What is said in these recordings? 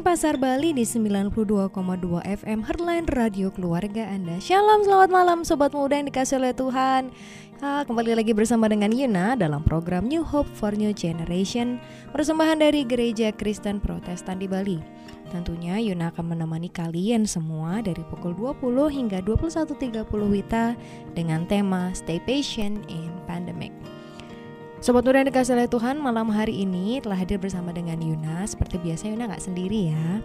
Denpasar, Bali di 92,2 FM Heartline Radio Keluarga Anda. Shalom, selamat malam Sobat Muda yang dikasih oleh Tuhan. Ah, kembali lagi bersama dengan Yuna dalam program New Hope for New Generation Persembahan dari Gereja Kristen Protestan di Bali. Tentunya Yuna akan menemani kalian semua dari pukul 20 hingga 21.30 Wita dengan tema Stay Patient in Pandemic. Sobat muda yang dikasih oleh Tuhan, malam hari ini telah hadir bersama dengan Yuna. Seperti biasa Yuna nggak sendiri ya.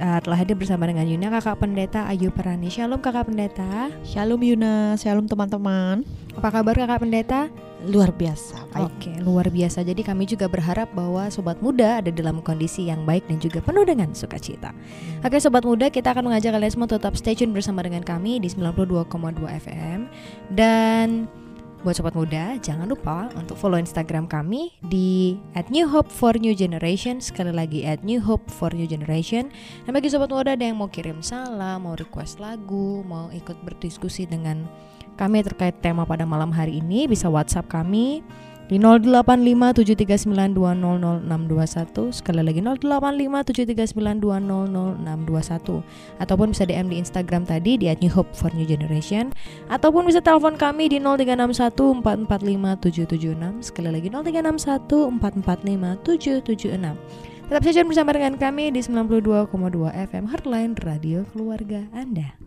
Uh, telah hadir bersama dengan Yuna kakak pendeta Ayu Perani. Shalom kakak pendeta. Shalom Yuna, shalom teman-teman. Apa kabar kakak pendeta? Luar biasa. Baik. Oke, luar biasa. Jadi kami juga berharap bahwa sobat muda ada dalam kondisi yang baik dan juga penuh dengan sukacita. Hmm. Oke, sobat muda, kita akan mengajak kalian semua tetap stay tune bersama dengan kami di 92,2 FM dan Buat sobat muda, jangan lupa untuk follow Instagram kami di at New Hope for New Generation Sekali lagi at New Hope for New Generation Dan bagi sobat muda ada yang mau kirim salam, mau request lagu, mau ikut berdiskusi dengan kami terkait tema pada malam hari ini Bisa WhatsApp kami di 085739200621 sekali lagi 085739200621 ataupun bisa DM di Instagram tadi di New Hope for New Generation ataupun bisa telepon kami di 0361445776 sekali lagi 0361445776 Tetap saja bersama dengan kami di 92,2 FM Heartline Radio Keluarga Anda.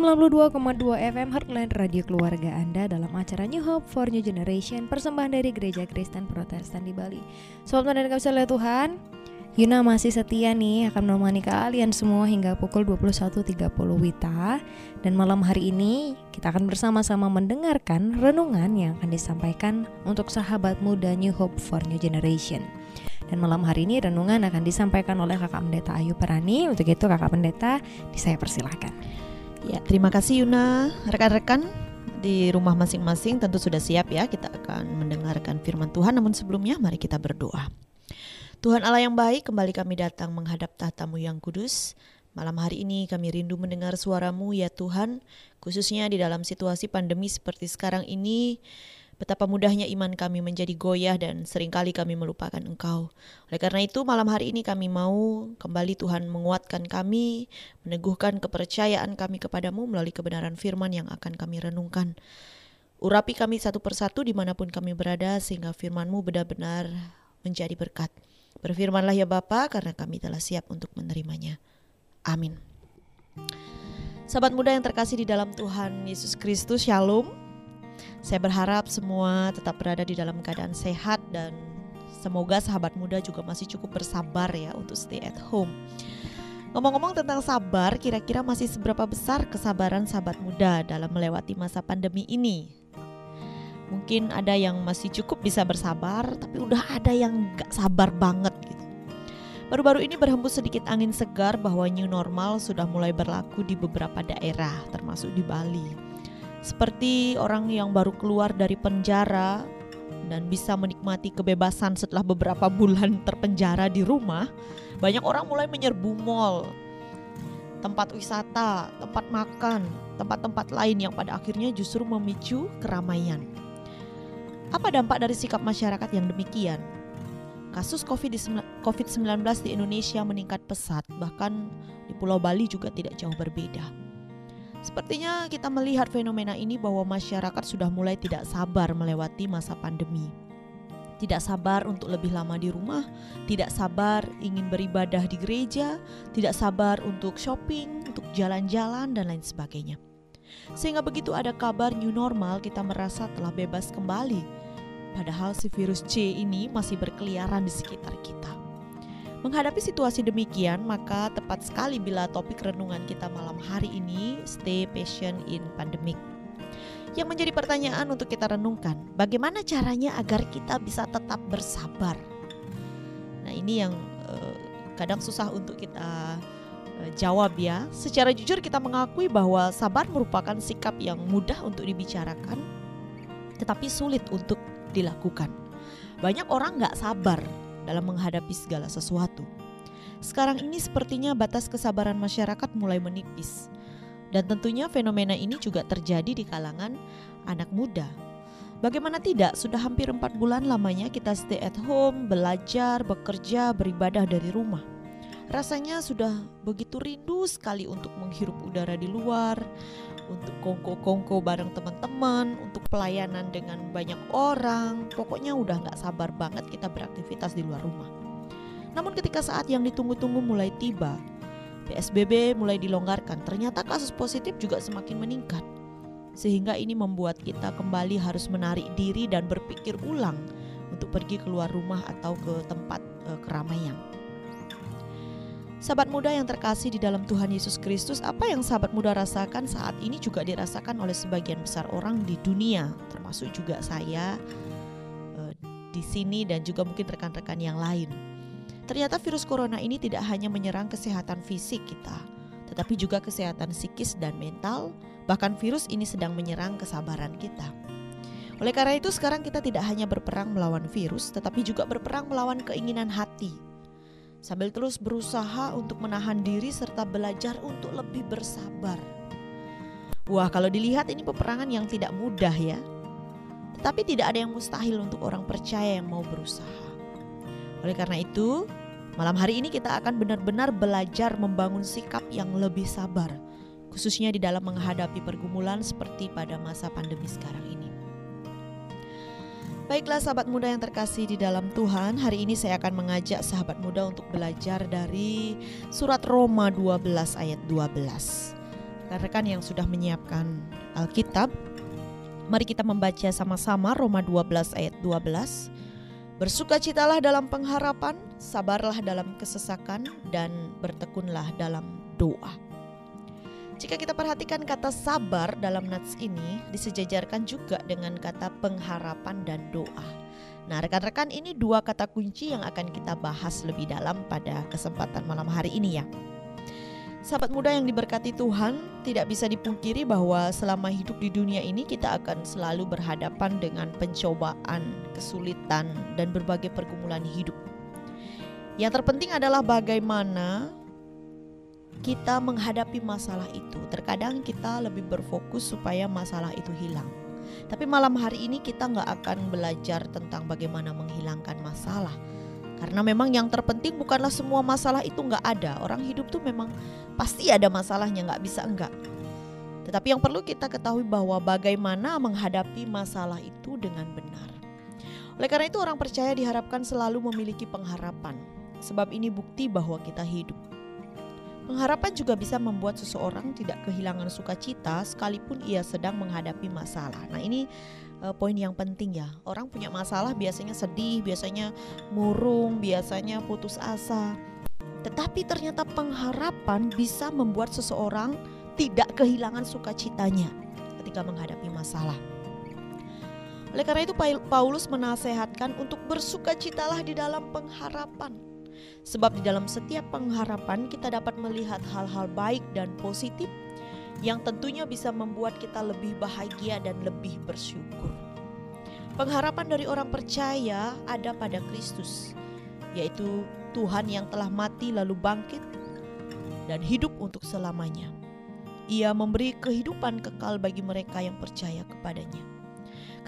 92,2 FM Heartland Radio Keluarga Anda dalam acara New Hope for New Generation Persembahan dari Gereja Kristen Protestan di Bali. Sobat dan kasih oleh Tuhan Yuna masih setia nih akan menemani kalian semua hingga pukul 21.30 Wita. Dan malam hari ini kita akan bersama-sama mendengarkan renungan yang akan disampaikan untuk sahabat muda New Hope for New Generation. Dan malam hari ini renungan akan disampaikan oleh kakak pendeta Ayu Perani. Untuk itu kakak pendeta, saya persilahkan Ya, terima kasih Yuna. Rekan-rekan di rumah masing-masing tentu sudah siap ya kita akan mendengarkan firman Tuhan namun sebelumnya mari kita berdoa. Tuhan Allah yang baik, kembali kami datang menghadap tahtamu yang kudus. Malam hari ini kami rindu mendengar suaramu ya Tuhan, khususnya di dalam situasi pandemi seperti sekarang ini. Betapa mudahnya iman kami menjadi goyah dan sering kali kami melupakan Engkau. Oleh karena itu malam hari ini kami mau kembali Tuhan menguatkan kami, meneguhkan kepercayaan kami kepadamu melalui kebenaran firman yang akan kami renungkan. Urapi kami satu persatu di mana pun kami berada sehingga firmanmu benar-benar menjadi berkat. Berfirmanlah ya Bapa karena kami telah siap untuk menerimanya. Amin. Sahabat muda yang terkasih di dalam Tuhan Yesus Kristus, Shalom. Saya berharap semua tetap berada di dalam keadaan sehat dan semoga sahabat muda juga masih cukup bersabar ya untuk stay at home. Ngomong-ngomong tentang sabar, kira-kira masih seberapa besar kesabaran sahabat muda dalam melewati masa pandemi ini? Mungkin ada yang masih cukup bisa bersabar, tapi udah ada yang gak sabar banget gitu. Baru-baru ini berhembus sedikit angin segar bahwa new normal sudah mulai berlaku di beberapa daerah, termasuk di Bali. Seperti orang yang baru keluar dari penjara dan bisa menikmati kebebasan setelah beberapa bulan terpenjara di rumah, banyak orang mulai menyerbu mall, tempat wisata, tempat makan, tempat-tempat lain yang pada akhirnya justru memicu keramaian. Apa dampak dari sikap masyarakat yang demikian? Kasus COVID-19 di Indonesia meningkat pesat, bahkan di Pulau Bali juga tidak jauh berbeda. Sepertinya kita melihat fenomena ini bahwa masyarakat sudah mulai tidak sabar melewati masa pandemi. tidak sabar untuk lebih lama di rumah, tidak sabar ingin beribadah di gereja, tidak sabar untuk shopping, untuk jalan-jalan, dan lain sebagainya. Sehingga begitu ada kabar new normal, kita merasa telah bebas kembali. Padahal si virus C ini masih berkeliaran di sekitar kita. Menghadapi situasi demikian, maka tepat sekali bila topik renungan kita malam hari ini stay patient in pandemic. Yang menjadi pertanyaan untuk kita renungkan, bagaimana caranya agar kita bisa tetap bersabar? Nah, ini yang eh, kadang susah untuk kita eh, jawab ya. Secara jujur kita mengakui bahwa sabar merupakan sikap yang mudah untuk dibicarakan, tetapi sulit untuk dilakukan. Banyak orang nggak sabar dalam menghadapi segala sesuatu. Sekarang ini sepertinya batas kesabaran masyarakat mulai menipis. Dan tentunya fenomena ini juga terjadi di kalangan anak muda. Bagaimana tidak, sudah hampir empat bulan lamanya kita stay at home, belajar, bekerja, beribadah dari rumah. Rasanya sudah begitu rindu sekali untuk menghirup udara di luar, untuk kongko-kongko bareng teman-teman, untuk pelayanan dengan banyak orang. Pokoknya udah nggak sabar banget kita beraktivitas di luar rumah. Namun ketika saat yang ditunggu-tunggu mulai tiba, PSBB mulai dilonggarkan, ternyata kasus positif juga semakin meningkat. Sehingga ini membuat kita kembali harus menarik diri dan berpikir ulang untuk pergi keluar rumah atau ke tempat e, keramaian. Sahabat muda yang terkasih di dalam Tuhan Yesus Kristus, apa yang sahabat muda rasakan saat ini juga dirasakan oleh sebagian besar orang di dunia, termasuk juga saya uh, di sini dan juga mungkin rekan-rekan yang lain. Ternyata virus corona ini tidak hanya menyerang kesehatan fisik kita, tetapi juga kesehatan psikis dan mental, bahkan virus ini sedang menyerang kesabaran kita. Oleh karena itu sekarang kita tidak hanya berperang melawan virus, tetapi juga berperang melawan keinginan hati, sambil terus berusaha untuk menahan diri serta belajar untuk lebih bersabar. Wah, kalau dilihat ini peperangan yang tidak mudah ya. Tetapi tidak ada yang mustahil untuk orang percaya yang mau berusaha. Oleh karena itu, malam hari ini kita akan benar-benar belajar membangun sikap yang lebih sabar, khususnya di dalam menghadapi pergumulan seperti pada masa pandemi sekarang ini. Baiklah sahabat muda yang terkasih di dalam Tuhan, hari ini saya akan mengajak sahabat muda untuk belajar dari surat Roma 12 ayat 12. Rekan-rekan yang sudah menyiapkan Alkitab, mari kita membaca sama-sama Roma 12 ayat 12. Bersukacitalah dalam pengharapan, sabarlah dalam kesesakan, dan bertekunlah dalam doa. Jika kita perhatikan kata sabar dalam nats ini disejajarkan juga dengan kata pengharapan dan doa. Nah, rekan-rekan ini dua kata kunci yang akan kita bahas lebih dalam pada kesempatan malam hari ini ya. Sahabat muda yang diberkati Tuhan, tidak bisa dipungkiri bahwa selama hidup di dunia ini kita akan selalu berhadapan dengan pencobaan, kesulitan, dan berbagai pergumulan hidup. Yang terpenting adalah bagaimana kita menghadapi masalah itu. Terkadang kita lebih berfokus supaya masalah itu hilang. Tapi malam hari ini kita nggak akan belajar tentang bagaimana menghilangkan masalah. Karena memang yang terpenting bukanlah semua masalah itu nggak ada. Orang hidup tuh memang pasti ada masalahnya, nggak bisa enggak. Tetapi yang perlu kita ketahui bahwa bagaimana menghadapi masalah itu dengan benar. Oleh karena itu orang percaya diharapkan selalu memiliki pengharapan. Sebab ini bukti bahwa kita hidup. Pengharapan juga bisa membuat seseorang tidak kehilangan sukacita sekalipun ia sedang menghadapi masalah. Nah, ini uh, poin yang penting ya. Orang punya masalah biasanya sedih, biasanya murung, biasanya putus asa. Tetapi ternyata pengharapan bisa membuat seseorang tidak kehilangan sukacitanya ketika menghadapi masalah. Oleh karena itu Paulus menasehatkan untuk bersukacitalah di dalam pengharapan. Sebab di dalam setiap pengharapan kita dapat melihat hal-hal baik dan positif yang tentunya bisa membuat kita lebih bahagia dan lebih bersyukur. Pengharapan dari orang percaya ada pada Kristus, yaitu Tuhan yang telah mati lalu bangkit dan hidup untuk selamanya. Ia memberi kehidupan kekal bagi mereka yang percaya kepadanya.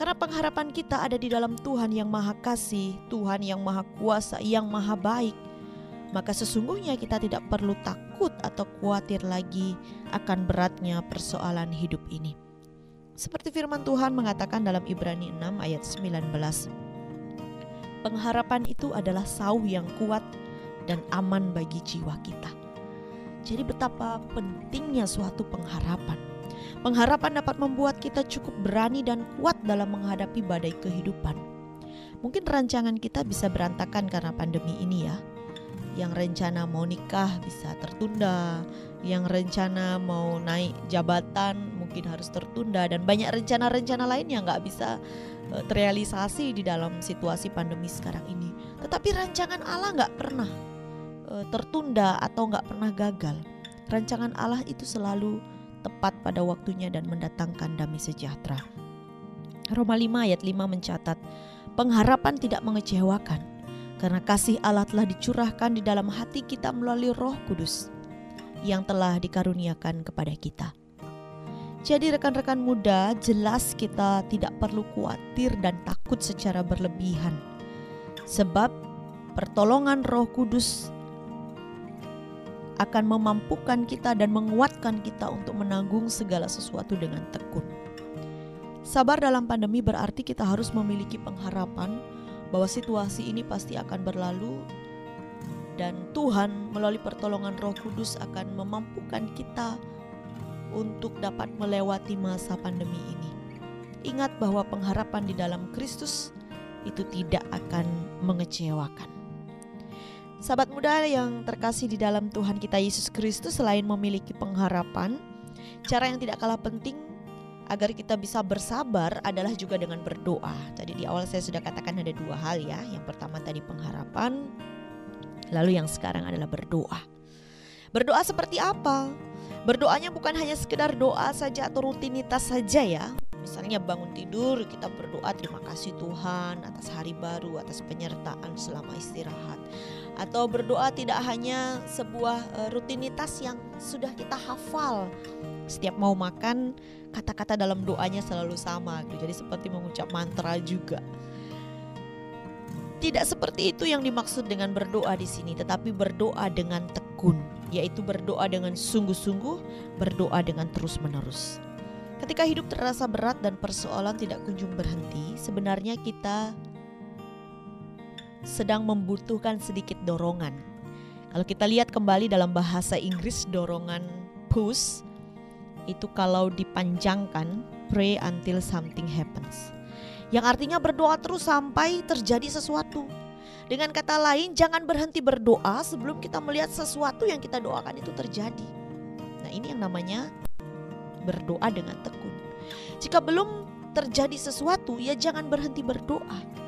Karena pengharapan kita ada di dalam Tuhan yang Maha Kasih, Tuhan yang Maha Kuasa, yang Maha Baik, maka sesungguhnya kita tidak perlu takut atau khawatir lagi akan beratnya persoalan hidup ini. Seperti firman Tuhan mengatakan dalam Ibrani 6 ayat 19. Pengharapan itu adalah sauh yang kuat dan aman bagi jiwa kita. Jadi betapa pentingnya suatu pengharapan. Pengharapan dapat membuat kita cukup berani dan kuat dalam menghadapi badai kehidupan. Mungkin rancangan kita bisa berantakan karena pandemi ini ya. Yang rencana mau nikah bisa tertunda, yang rencana mau naik jabatan mungkin harus tertunda dan banyak rencana-rencana lain yang nggak bisa e, terrealisasi di dalam situasi pandemi sekarang ini. Tetapi rancangan Allah nggak pernah e, tertunda atau nggak pernah gagal. Rancangan Allah itu selalu tepat pada waktunya dan mendatangkan damai sejahtera. Roma 5 ayat 5 mencatat, pengharapan tidak mengecewakan karena kasih Allah telah dicurahkan di dalam hati kita melalui Roh Kudus yang telah dikaruniakan kepada kita. Jadi rekan-rekan muda, jelas kita tidak perlu khawatir dan takut secara berlebihan. Sebab pertolongan Roh Kudus akan memampukan kita dan menguatkan kita untuk menanggung segala sesuatu dengan tekun. Sabar dalam pandemi berarti kita harus memiliki pengharapan bahwa situasi ini pasti akan berlalu dan Tuhan melalui pertolongan Roh Kudus akan memampukan kita untuk dapat melewati masa pandemi ini. Ingat bahwa pengharapan di dalam Kristus itu tidak akan mengecewakan. Sahabat muda yang terkasih di dalam Tuhan kita Yesus Kristus selain memiliki pengharapan, cara yang tidak kalah penting agar kita bisa bersabar adalah juga dengan berdoa. Tadi di awal saya sudah katakan ada dua hal ya. Yang pertama tadi pengharapan, lalu yang sekarang adalah berdoa. Berdoa seperti apa? Berdoanya bukan hanya sekedar doa saja atau rutinitas saja ya. Misalnya bangun tidur kita berdoa terima kasih Tuhan atas hari baru, atas penyertaan selama istirahat. Atau berdoa tidak hanya sebuah uh, rutinitas yang sudah kita hafal. Setiap mau makan kata-kata dalam doanya selalu sama gitu. Jadi seperti mengucap mantra juga. Tidak seperti itu yang dimaksud dengan berdoa di sini, tetapi berdoa dengan tekun, yaitu berdoa dengan sungguh-sungguh, berdoa dengan terus-menerus. Ketika hidup terasa berat dan persoalan tidak kunjung berhenti, sebenarnya kita sedang membutuhkan sedikit dorongan. Kalau kita lihat kembali dalam bahasa Inggris dorongan push itu kalau dipanjangkan pray until something happens. Yang artinya berdoa terus sampai terjadi sesuatu. Dengan kata lain, jangan berhenti berdoa sebelum kita melihat sesuatu yang kita doakan itu terjadi. Nah, ini yang namanya berdoa dengan tekun. Jika belum terjadi sesuatu, ya jangan berhenti berdoa.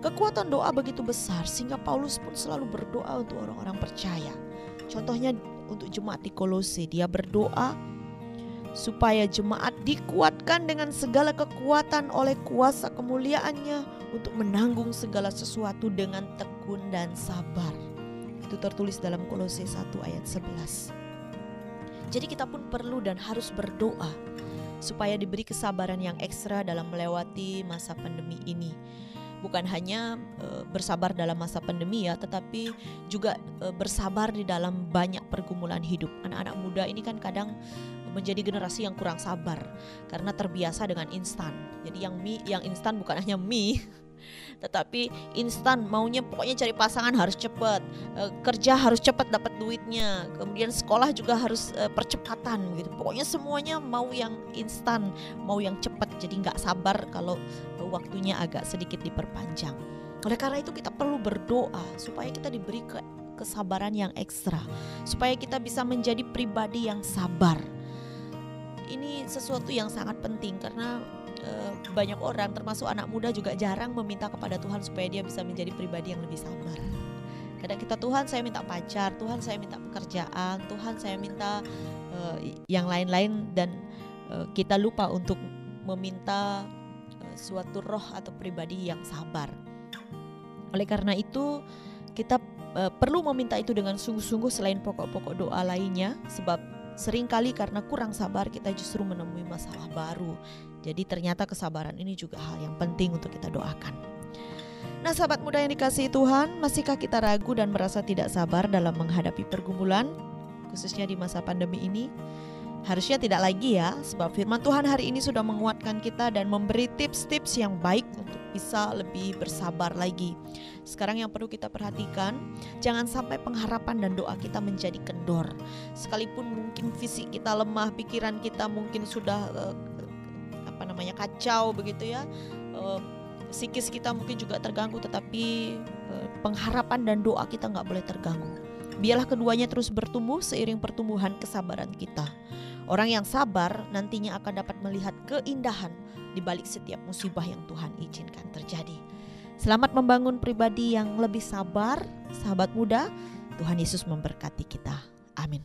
Kekuatan doa begitu besar sehingga Paulus pun selalu berdoa untuk orang-orang percaya. Contohnya untuk jemaat di Kolose, dia berdoa supaya jemaat dikuatkan dengan segala kekuatan oleh kuasa kemuliaannya untuk menanggung segala sesuatu dengan tekun dan sabar. Itu tertulis dalam Kolose 1 ayat 11. Jadi kita pun perlu dan harus berdoa supaya diberi kesabaran yang ekstra dalam melewati masa pandemi ini. Bukan hanya e, bersabar dalam masa pandemi ya, tetapi juga e, bersabar di dalam banyak pergumulan hidup. Anak-anak muda ini kan kadang menjadi generasi yang kurang sabar karena terbiasa dengan instan. Jadi yang mie yang instan bukan hanya mie tetapi instan maunya pokoknya cari pasangan harus cepat e, kerja harus cepat dapat duitnya kemudian sekolah juga harus e, percepatan gitu pokoknya semuanya mau yang instan mau yang cepat jadi nggak sabar kalau waktunya agak sedikit diperpanjang oleh karena itu kita perlu berdoa supaya kita diberi ke kesabaran yang ekstra supaya kita bisa menjadi pribadi yang sabar ini sesuatu yang sangat penting karena Eh, banyak orang termasuk anak muda juga jarang meminta kepada Tuhan supaya dia bisa menjadi pribadi yang lebih sabar. Kadang kita Tuhan saya minta pacar, Tuhan saya minta pekerjaan, Tuhan saya minta uh, yang lain-lain dan uh, kita lupa untuk meminta suatu roh atau pribadi yang sabar. Oleh karena itu kita uh, perlu meminta itu dengan sungguh-sungguh selain pokok-pokok doa lainnya sebab sering kali karena kurang sabar kita justru menemui masalah baru jadi ternyata kesabaran ini juga hal yang penting untuk kita doakan. Nah sahabat muda yang dikasihi Tuhan, masihkah kita ragu dan merasa tidak sabar dalam menghadapi pergumulan, khususnya di masa pandemi ini? Harusnya tidak lagi ya, sebab firman Tuhan hari ini sudah menguatkan kita dan memberi tips-tips yang baik untuk bisa lebih bersabar lagi. Sekarang yang perlu kita perhatikan, jangan sampai pengharapan dan doa kita menjadi kendor. Sekalipun mungkin fisik kita lemah, pikiran kita mungkin sudah uh, apa namanya kacau begitu ya. Uh, psikis kita mungkin juga terganggu, tetapi uh, pengharapan dan doa kita nggak boleh terganggu. Biarlah keduanya terus bertumbuh seiring pertumbuhan kesabaran kita. Orang yang sabar nantinya akan dapat melihat keindahan di balik setiap musibah yang Tuhan izinkan terjadi. Selamat membangun pribadi yang lebih sabar, sahabat muda. Tuhan Yesus memberkati kita. Amin.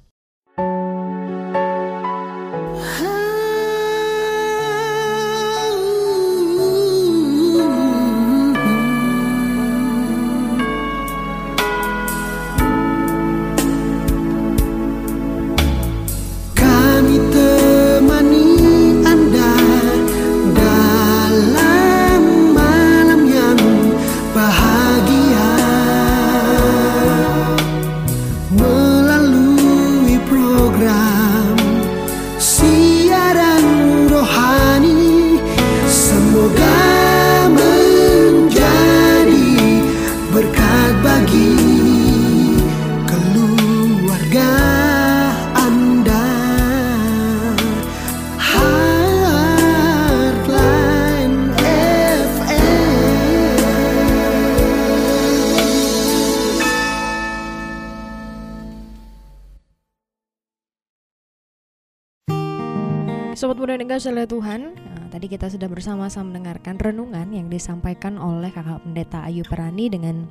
Sobat muda yang Tuhan, nah, tadi kita sudah bersama-sama mendengarkan renungan yang disampaikan oleh kakak pendeta Ayu Perani dengan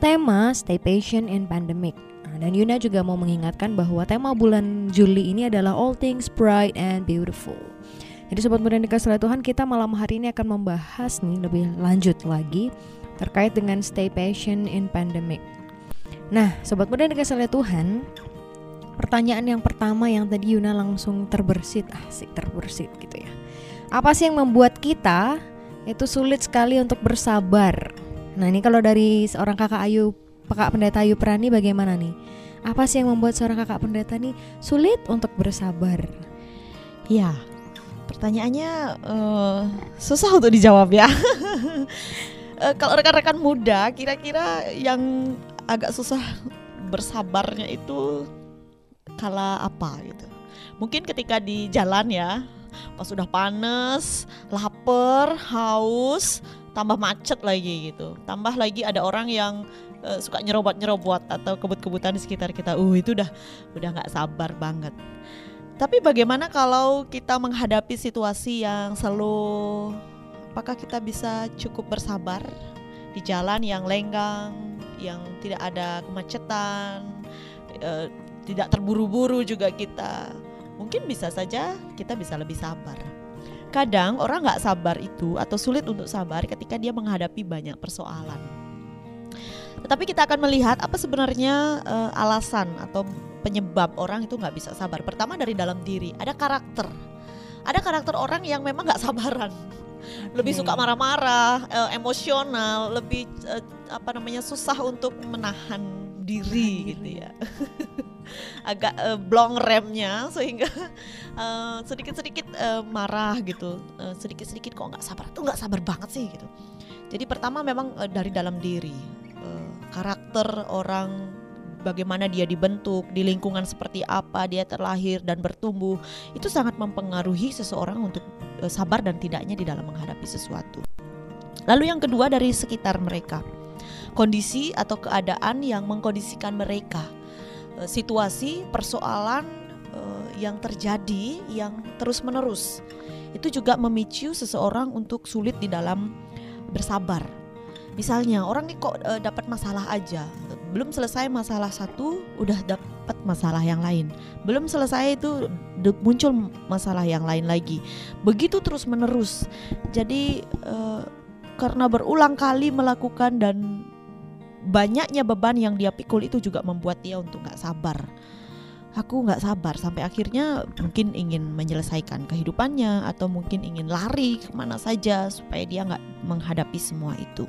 tema Stay Patient in Pandemic. Nah, dan Yuna juga mau mengingatkan bahwa tema bulan Juli ini adalah All Things Bright and Beautiful. Jadi sobat muda yang dikasih Tuhan, kita malam hari ini akan membahas nih lebih lanjut lagi terkait dengan Stay Patient in Pandemic. Nah, sobat muda yang dikasih Tuhan, Pertanyaan yang pertama yang tadi Yuna langsung terbersit, asik terbersit gitu ya. Apa sih yang membuat kita itu sulit sekali untuk bersabar? Nah ini kalau dari seorang kakak Ayu, kakak pendeta Ayu Prani bagaimana nih? Apa sih yang membuat seorang kakak pendeta nih sulit untuk bersabar? Ya, pertanyaannya uh, susah untuk dijawab ya. uh, kalau rekan-rekan muda, kira-kira yang agak susah bersabarnya itu kala apa gitu. Mungkin ketika di jalan ya, pas sudah panas, lapar, haus, tambah macet lagi gitu. Tambah lagi ada orang yang uh, suka nyerobot-nyerobot atau kebut-kebutan di sekitar kita. Uh, itu udah udah nggak sabar banget. Tapi bagaimana kalau kita menghadapi situasi yang selalu apakah kita bisa cukup bersabar di jalan yang lenggang, yang tidak ada kemacetan, uh, tidak terburu-buru juga kita. Mungkin bisa saja kita bisa lebih sabar. Kadang orang nggak sabar itu atau sulit untuk sabar ketika dia menghadapi banyak persoalan. Tetapi kita akan melihat apa sebenarnya uh, alasan atau penyebab orang itu nggak bisa sabar. Pertama dari dalam diri, ada karakter. Ada karakter orang yang memang nggak sabaran, lebih suka marah-marah, uh, emosional, lebih uh, apa namanya susah untuk menahan diri gitu ya. Agak uh, blong remnya sehingga uh, sedikit-sedikit uh, marah gitu. Uh, sedikit-sedikit kok nggak sabar. Tuh nggak sabar banget sih gitu. Jadi pertama memang uh, dari dalam diri uh, karakter orang bagaimana dia dibentuk di lingkungan seperti apa dia terlahir dan bertumbuh itu sangat mempengaruhi seseorang untuk uh, sabar dan tidaknya di dalam menghadapi sesuatu. Lalu yang kedua dari sekitar mereka kondisi atau keadaan yang mengkondisikan mereka. Eh, situasi persoalan uh, yang terjadi yang terus-menerus itu juga memicu seseorang untuk sulit di dalam bersabar. Misalnya orang nih kok uh, dapat masalah aja, belum selesai masalah satu udah dapat masalah yang lain, belum selesai itu muncul masalah yang lain lagi, begitu terus menerus. Jadi karena berulang kali melakukan dan banyaknya beban yang dia pikul itu juga membuat dia untuk nggak sabar aku nggak sabar sampai akhirnya mungkin ingin menyelesaikan kehidupannya atau mungkin ingin lari ke mana saja supaya dia nggak menghadapi semua itu.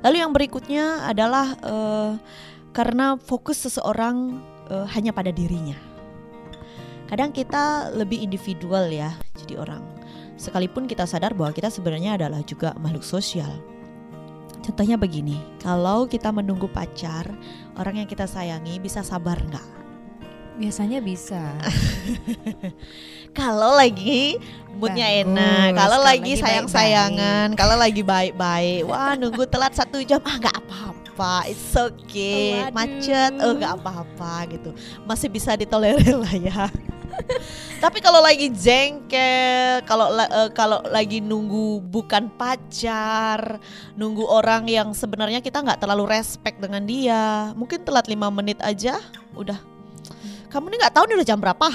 Lalu yang berikutnya adalah uh, karena fokus seseorang uh, hanya pada dirinya. kadang kita lebih individual ya jadi orang sekalipun kita sadar bahwa kita sebenarnya adalah juga makhluk sosial contohnya begini kalau kita menunggu pacar orang yang kita sayangi bisa sabar nggak Biasanya bisa. kalau lagi moodnya enak, kalau lagi sayang-sayangan, kalau lagi baik-baik, wah nunggu telat satu jam ah nggak apa-apa, it's okay, Waduh. macet, oh nggak apa-apa gitu, masih bisa ditolerir lah ya. Tapi kalau lagi jengkel, kalau la- eh, kalau lagi nunggu bukan pacar, nunggu orang yang sebenarnya kita nggak terlalu respect dengan dia, mungkin telat lima menit aja, udah. Kamu nih nggak tahu nih udah jam berapa?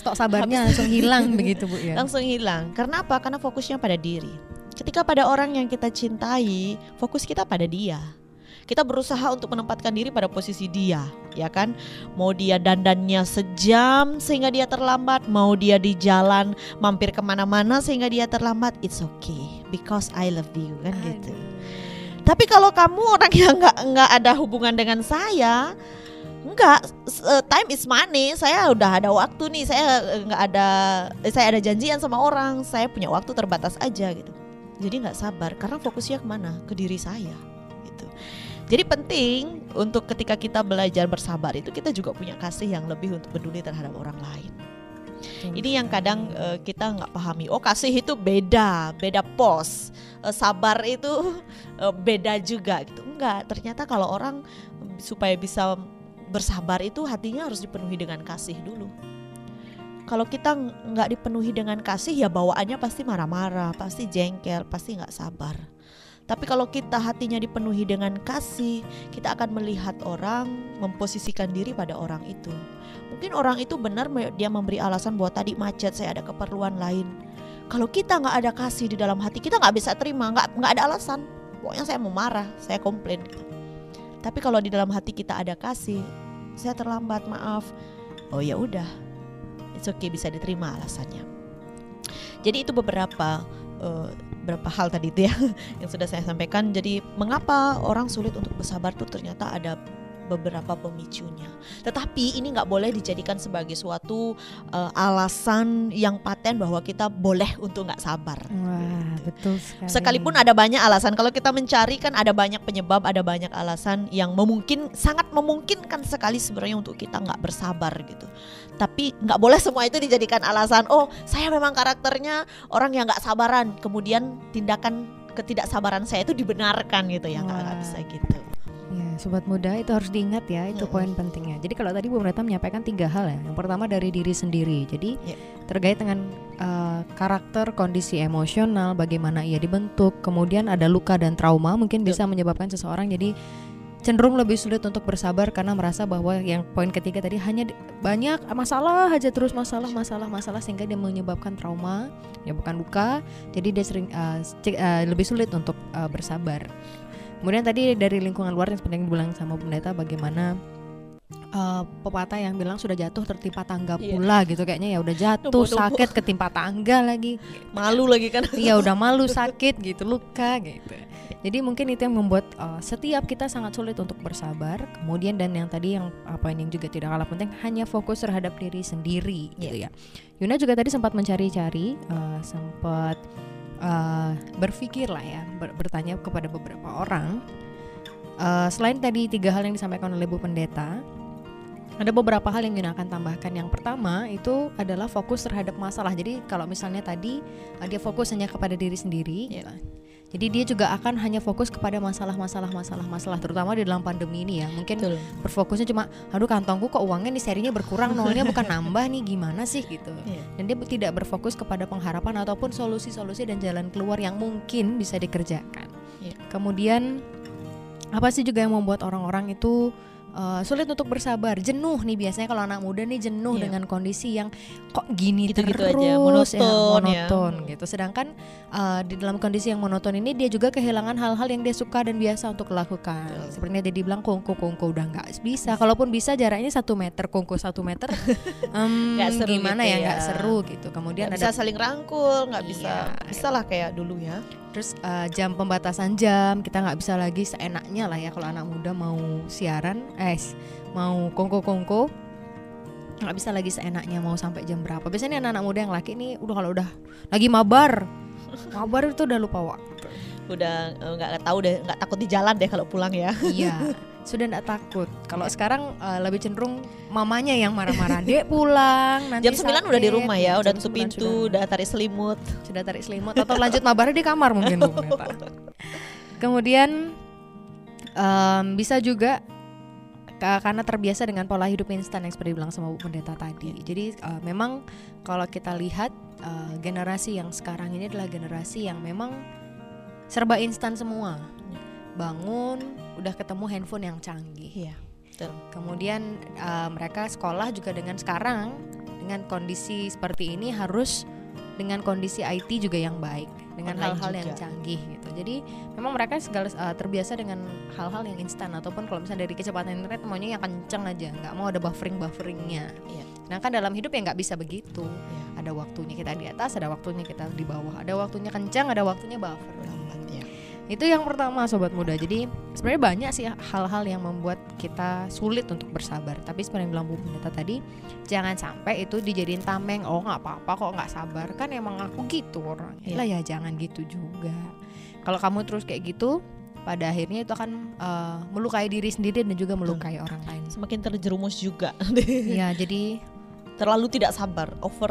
Stok sabarnya langsung hilang begitu Bu ya. langsung hilang. Karena apa? Karena fokusnya pada diri. Ketika pada orang yang kita cintai, fokus kita pada dia. Kita berusaha untuk menempatkan diri pada posisi dia, ya kan? Mau dia dandannya sejam sehingga dia terlambat, mau dia di jalan mampir ke mana-mana sehingga dia terlambat, it's okay because I love you kan gitu. Tapi kalau kamu orang yang nggak nggak ada hubungan dengan saya, enggak eh, time is money. Saya udah ada waktu nih. Saya eh, nggak ada eh, saya ada janjian sama orang. Saya punya waktu terbatas aja gitu. Jadi nggak sabar karena fokusnya ke mana? Ke diri saya. Jadi penting untuk ketika kita belajar bersabar itu kita juga punya kasih yang lebih untuk peduli terhadap orang lain. Ini yang kadang eh, kita nggak pahami. Oh kasih itu beda, beda pos. Eh, sabar itu eh, beda juga gitu. Enggak, ternyata kalau orang supaya bisa bersabar itu hatinya harus dipenuhi dengan kasih dulu. Kalau kita ng- nggak dipenuhi dengan kasih ya bawaannya pasti marah-marah, pasti jengkel, pasti nggak sabar. Tapi kalau kita hatinya dipenuhi dengan kasih, kita akan melihat orang, memposisikan diri pada orang itu. Mungkin orang itu benar dia memberi alasan bahwa tadi macet, saya ada keperluan lain. Kalau kita nggak ada kasih di dalam hati, kita nggak bisa terima, nggak nggak ada alasan. Pokoknya saya mau marah, saya komplain. Tapi kalau di dalam hati kita ada kasih, saya terlambat, maaf. Oh ya udah, it's okay bisa diterima alasannya. Jadi itu beberapa eh, beberapa hal tadi itu ya yang sudah saya sampaikan. Jadi mengapa orang sulit untuk bersabar tuh ternyata ada beberapa pemicunya. Tetapi ini nggak boleh dijadikan sebagai suatu eh, alasan yang paten bahwa kita boleh untuk nggak sabar. Wah, betul sekali. Sekalipun ada banyak alasan, kalau kita mencari kan ada banyak penyebab, ada banyak alasan yang memungkin sangat memungkinkan sekali sebenarnya untuk kita nggak bersabar gitu. Tapi nggak boleh semua itu dijadikan alasan. Oh, saya memang karakternya orang yang nggak sabaran, kemudian tindakan ketidaksabaran saya itu dibenarkan gitu ya, nggak bisa gitu. Ya, sobat muda itu harus diingat ya, itu Mm-mm. poin pentingnya. Jadi kalau tadi Bu Mereta menyampaikan tiga hal ya. Yang pertama dari diri sendiri. Jadi Ya. terkait dengan uh, karakter, kondisi emosional, bagaimana ia dibentuk, kemudian ada luka dan trauma mungkin bisa menyebabkan seseorang jadi cenderung lebih sulit untuk bersabar karena merasa bahwa yang poin ketiga tadi hanya banyak masalah aja terus masalah masalah masalah sehingga dia menyebabkan trauma ya bukan luka. Jadi dia sering uh, uh, lebih sulit untuk uh, bersabar. Kemudian tadi dari lingkungan luar yang sebenarnya dibilang sama pendeta bagaimana uh, pepatah yang bilang sudah jatuh tertimpa tangga Iya. pula gitu kayaknya ya udah jatuh Numpuk-numpuk. sakit ketimpa tangga lagi Malu lagi kan? Iya udah malu sakit gitu luka gitu. Jadi mungkin itu yang membuat uh, setiap kita sangat sulit untuk bersabar. Kemudian dan yang tadi yang apa yang juga tidak kalah penting hanya fokus terhadap diri sendiri gitu ya. Yuna juga tadi sempat mencari-cari, uh, sempat uh, berpikir lah ya, ber- bertanya kepada beberapa orang. Uh, selain tadi tiga hal yang disampaikan oleh Bu Pendeta, ada beberapa hal yang Yuna akan tambahkan. Yang pertama itu adalah fokus terhadap masalah. Jadi kalau misalnya tadi uh, dia fokus hanya kepada diri sendiri, gitu. jadi dia juga akan hanya fokus kepada masalah-masalah masalah-masalah, terutama di dalam pandemi ini ya. Mungkin Betul. berfokusnya cuma, aduh kantongku kok uangnya nih serinya berkurang, nolnya bukan nambah nih, gimana sih gitu. Iya. Dan dia tidak berfokus kepada pengharapan ataupun solusi-solusi dan jalan keluar yang mungkin bisa dikerjakan. Iya. Kemudian apa sih juga yang membuat orang-orang itu uh, sulit untuk bersabar, jenuh nih biasanya kalau anak muda nih jenuh Iya. dengan kondisi yang kok gini Gitu-gitu terus aja, ya, monoton ya. monoton gitu. Sedangkan uh, di dalam kondisi yang monoton ini dia juga kehilangan hal-hal yang dia suka dan biasa untuk lakukan. Betul. Seperti yang tadi bilang kongko kongko udah nggak bisa. Kalaupun bisa jaraknya satu meter kongko satu meter, em, Nggak seru gimana gitu ya nggak ya. seru gitu. Kemudian Nggak ada bisa saling rangkul, nggak bisa, Iya. bisa lah kayak dulu ya. Terus uh, jam pembatasan jam kita nggak bisa lagi seenaknya lah ya kalau anak muda mau siaran, eh s- mau kongko kongko nggak bisa lagi seenaknya mau sampai jam berapa. Biasanya anak-anak muda yang laki ini udah kalau udah lagi mabar. Mabar itu udah lupa waktu Udah eh, nggak tahu deh, nggak takut di jalan deh kalau pulang ya. iya sudah nggak takut. Kalau sekarang eh, lebih cenderung mamanya yang marah-marah. Dek pulang nanti Jam 9 udah di sakit." rumah ya, udah tutup 9 pintu, sudah, udah tarik selimut. sudah tarik selimut atau lanjut mabarnya di kamar mungkin Bu kemudian em, bisa juga karena terbiasa dengan pola hidup instan yang seperti bilang sama Bu Pendeta tadi. Jadi eh, memang kalau kita lihat eh, generasi yang sekarang ini adalah generasi yang memang serba instan semua. Bangun udah ketemu handphone yang canggih. Iya, betul. Kemudian eh, mereka sekolah juga dengan sekarang dengan kondisi seperti ini harus dengan kondisi IT juga yang baik, dengan hal-hal yang canggih gitu. Jadi memang mereka segala eh, terbiasa dengan hal-hal yang instan ataupun kalau misalnya dari kecepatan internet maunya yang kenceng aja, nggak mau ada buffering bufferingnya. Iya. Nah kan dalam hidup ya nggak bisa begitu. Iya. Ada waktunya kita di atas, ada waktunya kita di bawah, ada waktunya kencang, ada waktunya buffer. Lambat ya. Itu yang pertama sobat muda. Jadi sebenarnya banyak sih hal-hal yang membuat kita sulit untuk bersabar. Tapi seperti yang bilang Bu Pendeta tadi, jangan sampai itu dijadiin tameng. Oh nggak apa-apa kok nggak sabar kan emang aku gitu orang. Iya. Lah ya jangan gitu juga. Kalau kamu terus kayak gitu, pada akhirnya itu akan eh, melukai diri sendiri dan juga melukai orang lain. Semakin terjerumus juga. Ya jadi Terlalu tidak sabar, over.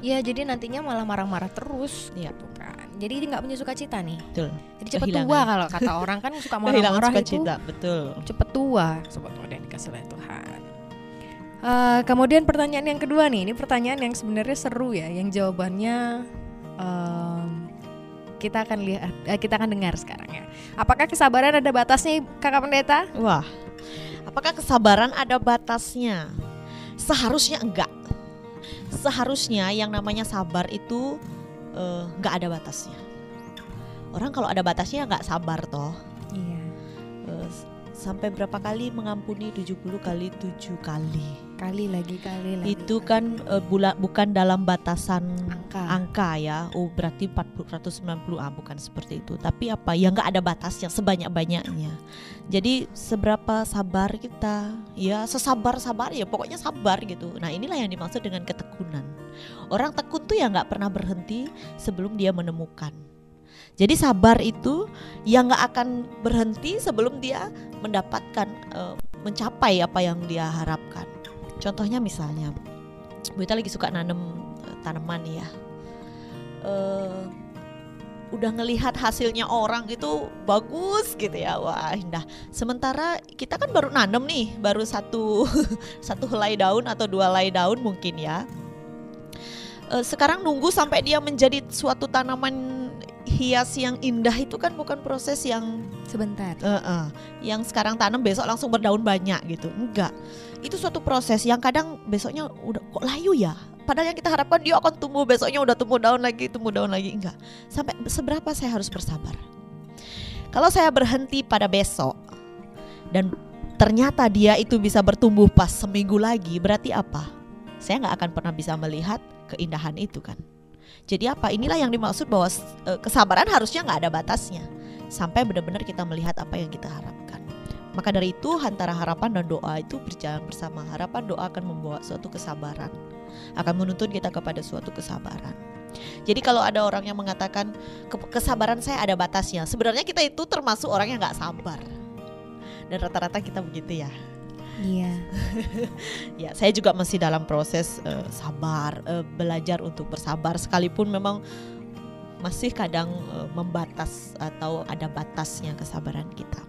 ya jadi nantinya malah marah-marah terus Iya. gitu kan. Jadi dia nggak punya sukacita nih. Betul. Jadi cepat Kehilangan. tua kalau kata orang kan suka Kehilangan marah-marah itu sukacita, betul. cepet tua sobat muda yang dikasih oleh Tuhan. Eh, kemudian pertanyaan yang kedua nih, ini pertanyaan yang sebenarnya seru ya, yang jawabannya em, kita akan lihat, eh, kita akan dengar sekarang ya. Apakah kesabaran ada batasnya, kakak pendeta? Wah, apakah kesabaran ada batasnya? Seharusnya enggak. Seharusnya yang namanya sabar itu eh, enggak ada batasnya. Orang kalau ada batasnya nggak sabar toh. Iya. S- sampai berapa kali mengampuni 70 kali 7 kali. Kali lagi, kali lagi. Itu kan eh, bula, bukan dalam batasan Angka. angka ya. Oh, berarti 40 190 ah bukan seperti itu. Tapi apa? Ya nggak ada batasnya sebanyak-banyaknya. Jadi seberapa sabar kita? Ya sesabar-sabar ya pokoknya sabar gitu. Nah, inilah yang dimaksud dengan ketekunan. Orang tekun tuh ya nggak pernah berhenti sebelum dia menemukan. Jadi sabar itu yang nggak akan berhenti sebelum dia mendapatkan eh, mencapai apa yang dia harapkan. Contohnya misalnya, Bu Ita lagi suka nanem eh, tanaman ya. Eh, udah ngelihat hasilnya orang itu bagus gitu ya, wah indah. Sementara kita kan baru nanem nih, baru satu satu helai daun atau dua helai daun mungkin ya. Eh, sekarang nunggu sampai dia menjadi suatu tanaman hias yang indah itu kan bukan proses yang Sebentar. Eh, eh. yang sekarang tanam besok langsung berdaun banyak gitu. Enggak. Itu suatu proses yang kadang besoknya udah kok layu ya? Padahal yang kita harapkan dia akan tumbuh besoknya udah tumbuh daun lagi tumbuh daun lagi. Enggak. Sampai seberapa saya harus bersabar? Kalau saya berhenti pada besok dan ternyata dia itu bisa bertumbuh pas seminggu lagi berarti apa? Saya nggak akan pernah bisa melihat keindahan itu kan. Jadi apa? Inilah yang dimaksud bahwa eh, kesabaran harusnya nggak ada batasnya sampai benar-benar kita melihat apa yang kita harapkan. Maka dari itu antara harapan dan doa itu berjalan bersama. Harapan doa akan membawa suatu kesabaran, akan menuntun kita kepada suatu kesabaran. Jadi kalau ada orang yang mengatakan "Ke- kesabaran saya ada batasnya, sebenarnya kita itu termasuk orang yang nggak sabar. Dan rata-rata kita begitu ya. Iya. Ya, saya juga masih dalam proses eh, sabar, eh, belajar untuk bersabar sekalipun memang masih kadang eh, membatas atau ada batasnya kesabaran kita.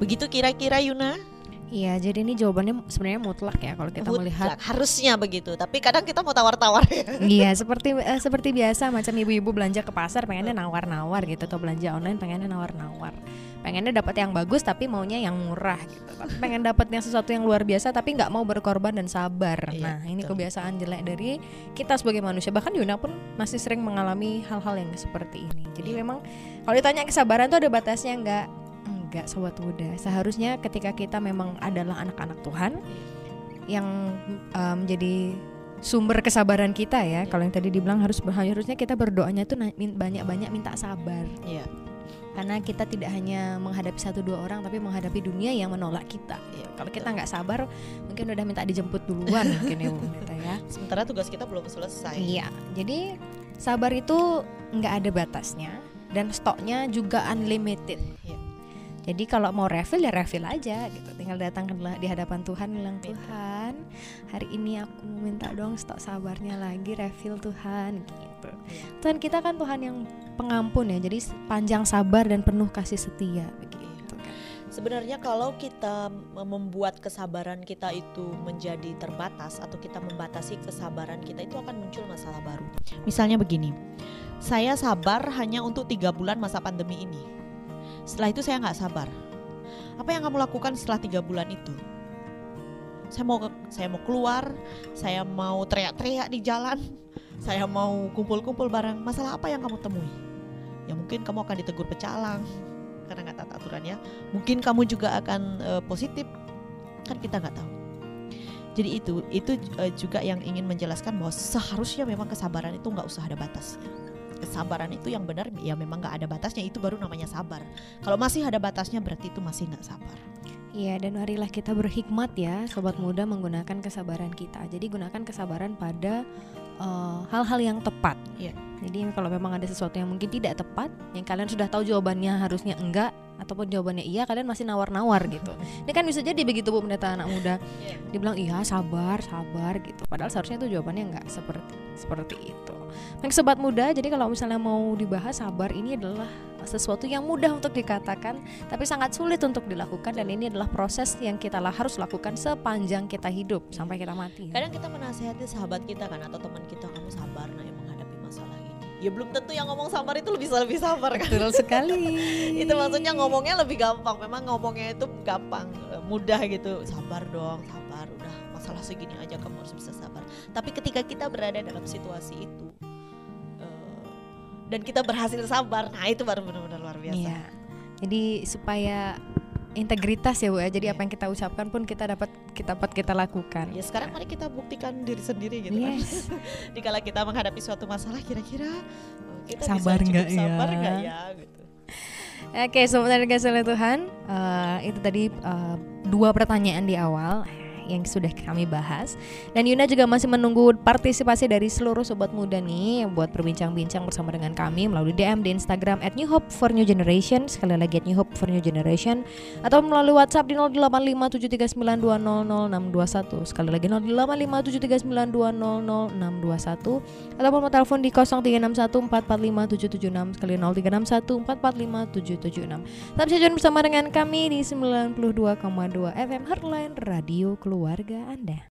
Begitu kira-kira Yuna? Iya, jadi ini jawabannya sebenarnya mutlak ya kalau kita Mutlak, melihat. harusnya begitu, tapi kadang kita mau tawar-tawar ya. Iya seperti eh, seperti biasa macam ibu-ibu belanja ke pasar pengennya nawar-nawar gitu atau belanja online pengennya nawar-nawar. Pengennya dapat yang bagus tapi maunya yang murah gitu tapi pengen dapatnya sesuatu yang luar biasa tapi nggak mau berkorban dan sabar. Iya, nah ini betul. kebiasaan jelek dari kita sebagai manusia. Bahkan Yuna pun masih sering mengalami hal-hal yang seperti ini. Jadi Iya. memang kalau ditanya kesabaran tuh ada batasnya nggak enggak sobat muda seharusnya ketika kita memang adalah anak-anak Tuhan yang eh, menjadi sumber kesabaran kita ya. Kalau yang tadi dibilang harus harusnya kita berdoanya tuh banyak-banyak minta sabar. Iya. karena kita tidak hanya menghadapi satu dua orang tapi menghadapi dunia yang menolak kita Iya, kalau kita nggak sabar mungkin udah minta dijemput duluan mungkin ya Bu Pendeta ya Sementara tugas kita belum selesai. iya jadi sabar itu nggak ada batasnya dan stoknya juga unlimited Iya. Jadi kalau mau refill ya refill aja gitu tinggal datang ke di hadapan Tuhan bilang. Tuhan hari ini aku minta dong stok sabarnya lagi refill Tuhan gitu Iya. Tuhan kita kan Tuhan yang pengampun ya jadi panjang sabar dan penuh kasih setia begitu kan Sebenarnya kalau kita mem- membuat kesabaran kita itu menjadi terbatas atau kita membatasi kesabaran kita itu akan muncul masalah baru. Misalnya begini, saya sabar hanya untuk tiga bulan masa pandemi ini. Setelah itu saya nggak sabar. Apa yang kamu lakukan setelah tiga bulan itu? Saya mau saya mau keluar, saya mau teriak-teriak di jalan, saya mau kumpul-kumpul bareng. Masalah apa yang kamu temui? Ya mungkin kamu akan ditegur pecalang karena nggak taat aturan ya mungkin kamu juga akan eh, positif kan kita nggak tahu jadi itu itu eh, juga yang ingin menjelaskan bahwa seharusnya memang kesabaran itu nggak usah ada batasnya kesabaran itu yang benar ya memang nggak ada batasnya itu baru namanya sabar. Kalau masih ada batasnya berarti itu masih nggak sabar. Iya dan marilah kita berhikmat ya sobat muda menggunakan kesabaran kita. Jadi gunakan kesabaran pada eh, hal-hal yang tepat Iya. jadi kalau memang ada sesuatu yang mungkin tidak tepat yang kalian sudah tahu jawabannya harusnya enggak ataupun jawabannya iya kalian masih nawar-nawar gitu ini kan bisa jadi begitu bu pendeta anak muda Iya. dibilang iya sabar sabar gitu padahal seharusnya itu jawabannya enggak seperti seperti itu Baik sobat muda jadi kalau misalnya mau dibahas sabar ini adalah sesuatu yang mudah untuk dikatakan tapi sangat sulit untuk dilakukan dan ini adalah proses yang kita lah harus lakukan sepanjang kita hidup sampai kita mati. kadang kita menasehati sahabat kita kan atau teman kita kamu sabar nak yang menghadapi masalah ini. Ya belum tentu yang ngomong sabar itu lebih lebih sabar kan? Betul sekali. itu maksudnya ngomongnya lebih gampang. Memang ngomongnya itu gampang eh, mudah gitu. Sabar dong sabar. Udah masalah segini aja kamu harus bisa sabar. Tapi ketika kita berada dalam situasi itu eh, dan kita berhasil sabar nah itu baru benar-benar luar biasa. Iya. Jadi supaya integritas ya Bu ya. Jadi Iya. apa yang kita ucapkan pun kita dapat kita dapat kita lakukan. ya sekarang mari kita buktikan diri sendiri gitu kan Yes. dikala kita menghadapi suatu masalah kira-kira eh, kita Sabar nggak ya? sabar nggak ya gitu Oke, sobat dan kasih oleh Tuhan, eh, itu tadi eh, dua pertanyaan di awal yang sudah kami bahas. Dan Yuna juga masih menunggu partisipasi dari seluruh sobat muda nih buat berbincang-bincang bersama dengan kami melalui DM di Instagram at New Hope for New Generation, sekali lagi at New Hope for New Generation, atau melalui WhatsApp di 085739200621, sekali lagi 085739200621, ataupun mau telepon di 0361445776 sekali 0361445776. Tetap saja bersama dengan kami di 92,2 FM Heartline Radio Keluarga Anda.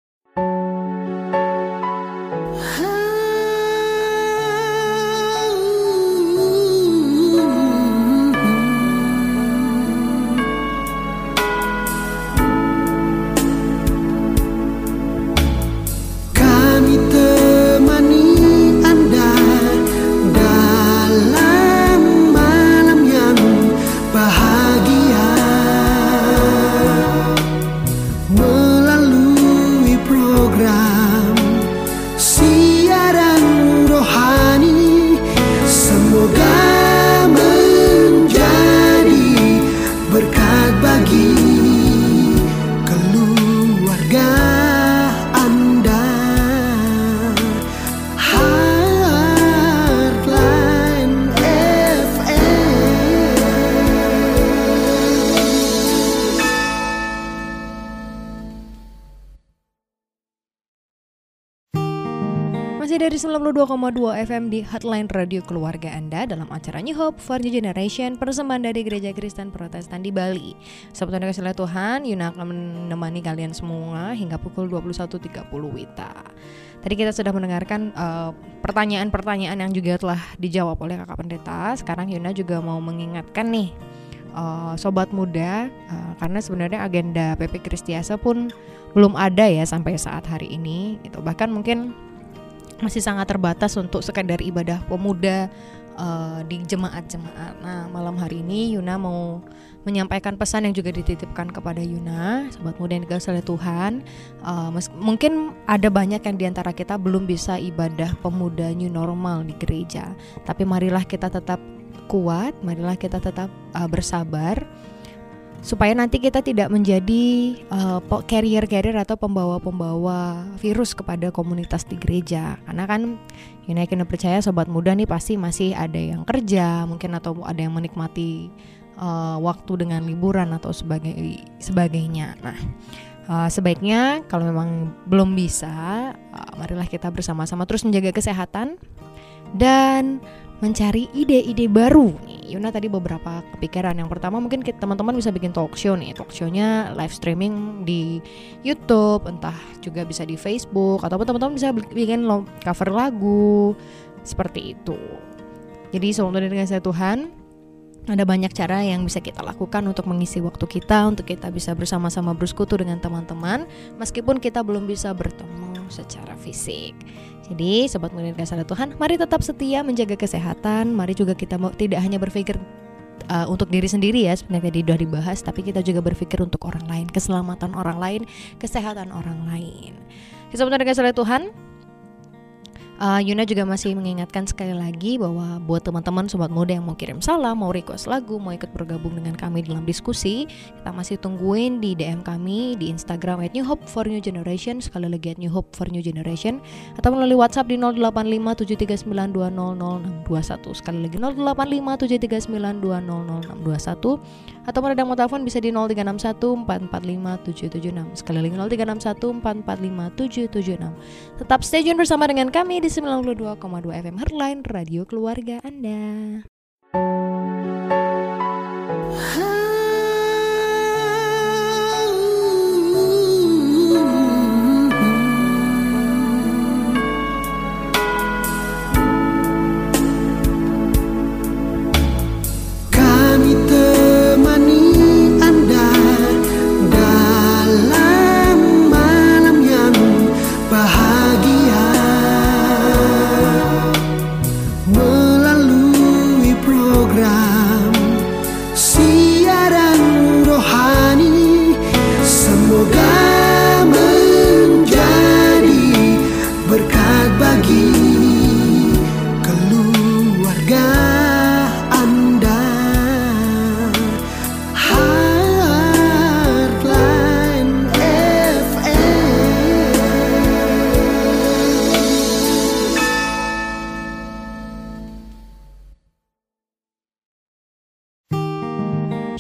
92,2 FM di Hotline Radio Keluarga Anda dalam acara New Hope for New Generation persembahan dari Gereja Kristen Protestan di Bali. Sobat Anda kasih Tuhan, Yuna akan menemani kalian semua hingga pukul 21.30 Wita. Tadi kita sudah mendengarkan eh, pertanyaan-pertanyaan yang juga telah dijawab oleh Kakak Pendeta. Sekarang Yuna juga mau mengingatkan nih eh, sobat muda eh, karena sebenarnya agenda PP Kristiasa pun belum ada ya sampai saat hari ini. Itu bahkan mungkin masih sangat terbatas untuk sekedar ibadah pemuda eh, di jemaat-jemaat. Nah, malam hari ini Yuna mau menyampaikan pesan yang juga dititipkan kepada Yuna, sobat muda yang dikasih oleh Tuhan. Mes- mungkin ada banyak yang di antara kita belum bisa ibadah pemuda new normal di gereja, tapi marilah kita tetap kuat, marilah kita tetap uh, bersabar supaya nanti kita tidak menjadi uh, carrier-carrier atau pembawa-pembawa virus kepada komunitas di gereja. Karena kan Yunakin percaya sobat muda nih pasti masih ada yang kerja, mungkin atau ada yang menikmati uh, waktu dengan liburan atau sebagai sebagainya. Nah, uh, sebaiknya kalau memang belum bisa, uh, marilah kita bersama-sama terus menjaga kesehatan dan mencari ide-ide baru. Nih, Yuna tadi beberapa kepikiran. Yang pertama mungkin teman-teman bisa bikin talk show nih. Talk show-nya live streaming di YouTube, entah juga bisa di Facebook ataupun teman-teman bisa bikin cover lagu seperti itu. Jadi sebelum dengan saya Tuhan, ada banyak cara yang bisa kita lakukan untuk mengisi waktu kita, untuk kita bisa bersama-sama bersekutu dengan teman-teman, meskipun kita belum bisa bertemu secara fisik. Jadi sobat murid kasih Tuhan, mari tetap setia menjaga kesehatan. Mari juga kita mau tidak hanya berpikir uh, untuk diri sendiri ya sebenarnya tadi sudah dibahas, tapi kita juga berpikir untuk orang lain, keselamatan orang lain, kesehatan orang lain. Murid kasih Tuhan, Uh, Yuna juga masih mengingatkan sekali lagi bahwa buat teman-teman sobat muda yang mau kirim salam, mau request lagu, mau ikut bergabung dengan kami dalam diskusi, kita masih tungguin di DM kami di Instagram at New Hope for New Generation, sekali lagi at New Hope for New Generation, atau melalui WhatsApp di 085739200621, sekali lagi 085739200621, atau ada mau telepon bisa di 0361 445776, sekali lagi 0361 445776. Tetap stay tune bersama dengan kami di 92,2 FM Heartline Radio Keluarga Anda.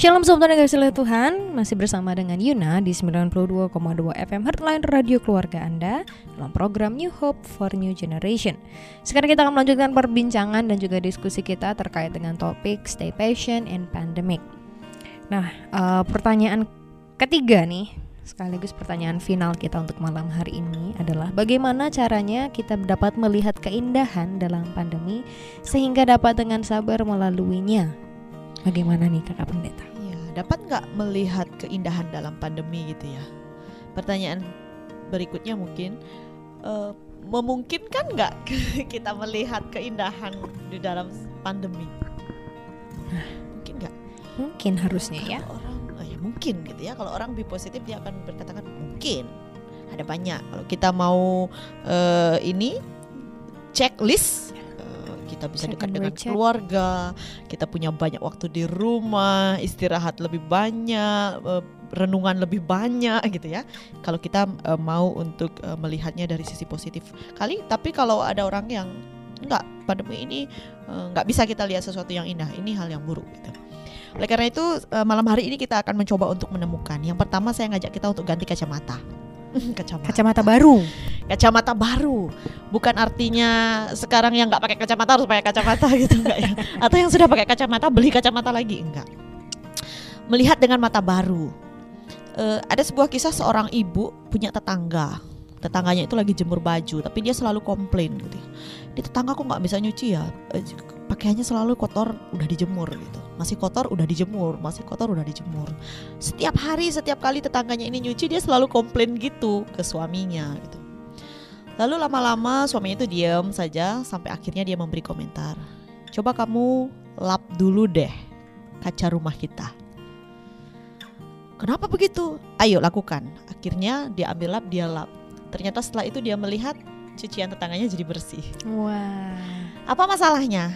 Shalom Sobat yang kasih Tuhan. Masih bersama dengan Yuna di 92,2 FM Heartline Radio Keluarga Anda Dalam program New Hope for New Generation. Sekarang kita akan melanjutkan perbincangan dan juga diskusi kita terkait dengan topik Stay Patient in Pandemic. Nah uh, pertanyaan ketiga nih Sekaligus pertanyaan final kita untuk malam hari ini adalah Bagaimana caranya kita dapat melihat keindahan dalam pandemi Sehingga dapat dengan sabar melaluinya? Bagaimana nih kakak pendeta? Dapat nggak melihat keindahan dalam pandemi gitu ya? Pertanyaan berikutnya mungkin uh, memungkinkan nggak kita melihat keindahan di dalam pandemi? Mungkin nggak? Mungkin harusnya ya. Orang, oh ya mungkin gitu ya. Kalau orang lebih positif dia akan berkatakan mungkin. Ada banyak. Kalau kita mau uh, ini checklist kita bisa dekat dengan keluarga, kita punya banyak waktu di rumah, istirahat lebih banyak, eh, renungan lebih banyak gitu ya. Kalau kita uh, mau untuk uh, melihatnya dari sisi positif kali, tapi kalau ada orang yang enggak pandemi ini nggak uh, bisa kita lihat sesuatu yang indah, ini hal yang buruk gitu. Oleh karena itu malam hari ini kita akan mencoba untuk menemukan. Yang pertama saya ngajak kita untuk ganti kacamata. kacamata. Kacamata baru. Kacamata baru. Bukan artinya sekarang yang nggak pakai kacamata harus pakai kacamata gitu enggak ya? Atau yang sudah pakai kacamata beli kacamata lagi enggak. Melihat dengan mata baru. Uh, ada sebuah kisah seorang ibu punya tetangga. Tetangganya itu lagi jemur baju, tapi dia selalu komplain gitu. Ya. Di tetangga kok nggak bisa nyuci ya? Pakaiannya selalu kotor, udah dijemur gitu. Masih kotor udah dijemur. Masih kotor udah dijemur. Setiap hari setiap kali tetangganya ini nyuci dia selalu komplain gitu ke suaminya gitu. Lalu lama-lama suaminya itu diam saja sampai akhirnya dia memberi komentar. Coba kamu lap dulu deh kaca rumah kita. Kenapa begitu? Ayo lakukan. Akhirnya dia ambil lap dia lap. Ternyata setelah itu dia melihat cucian tetangganya jadi bersih. Wah. Apa masalahnya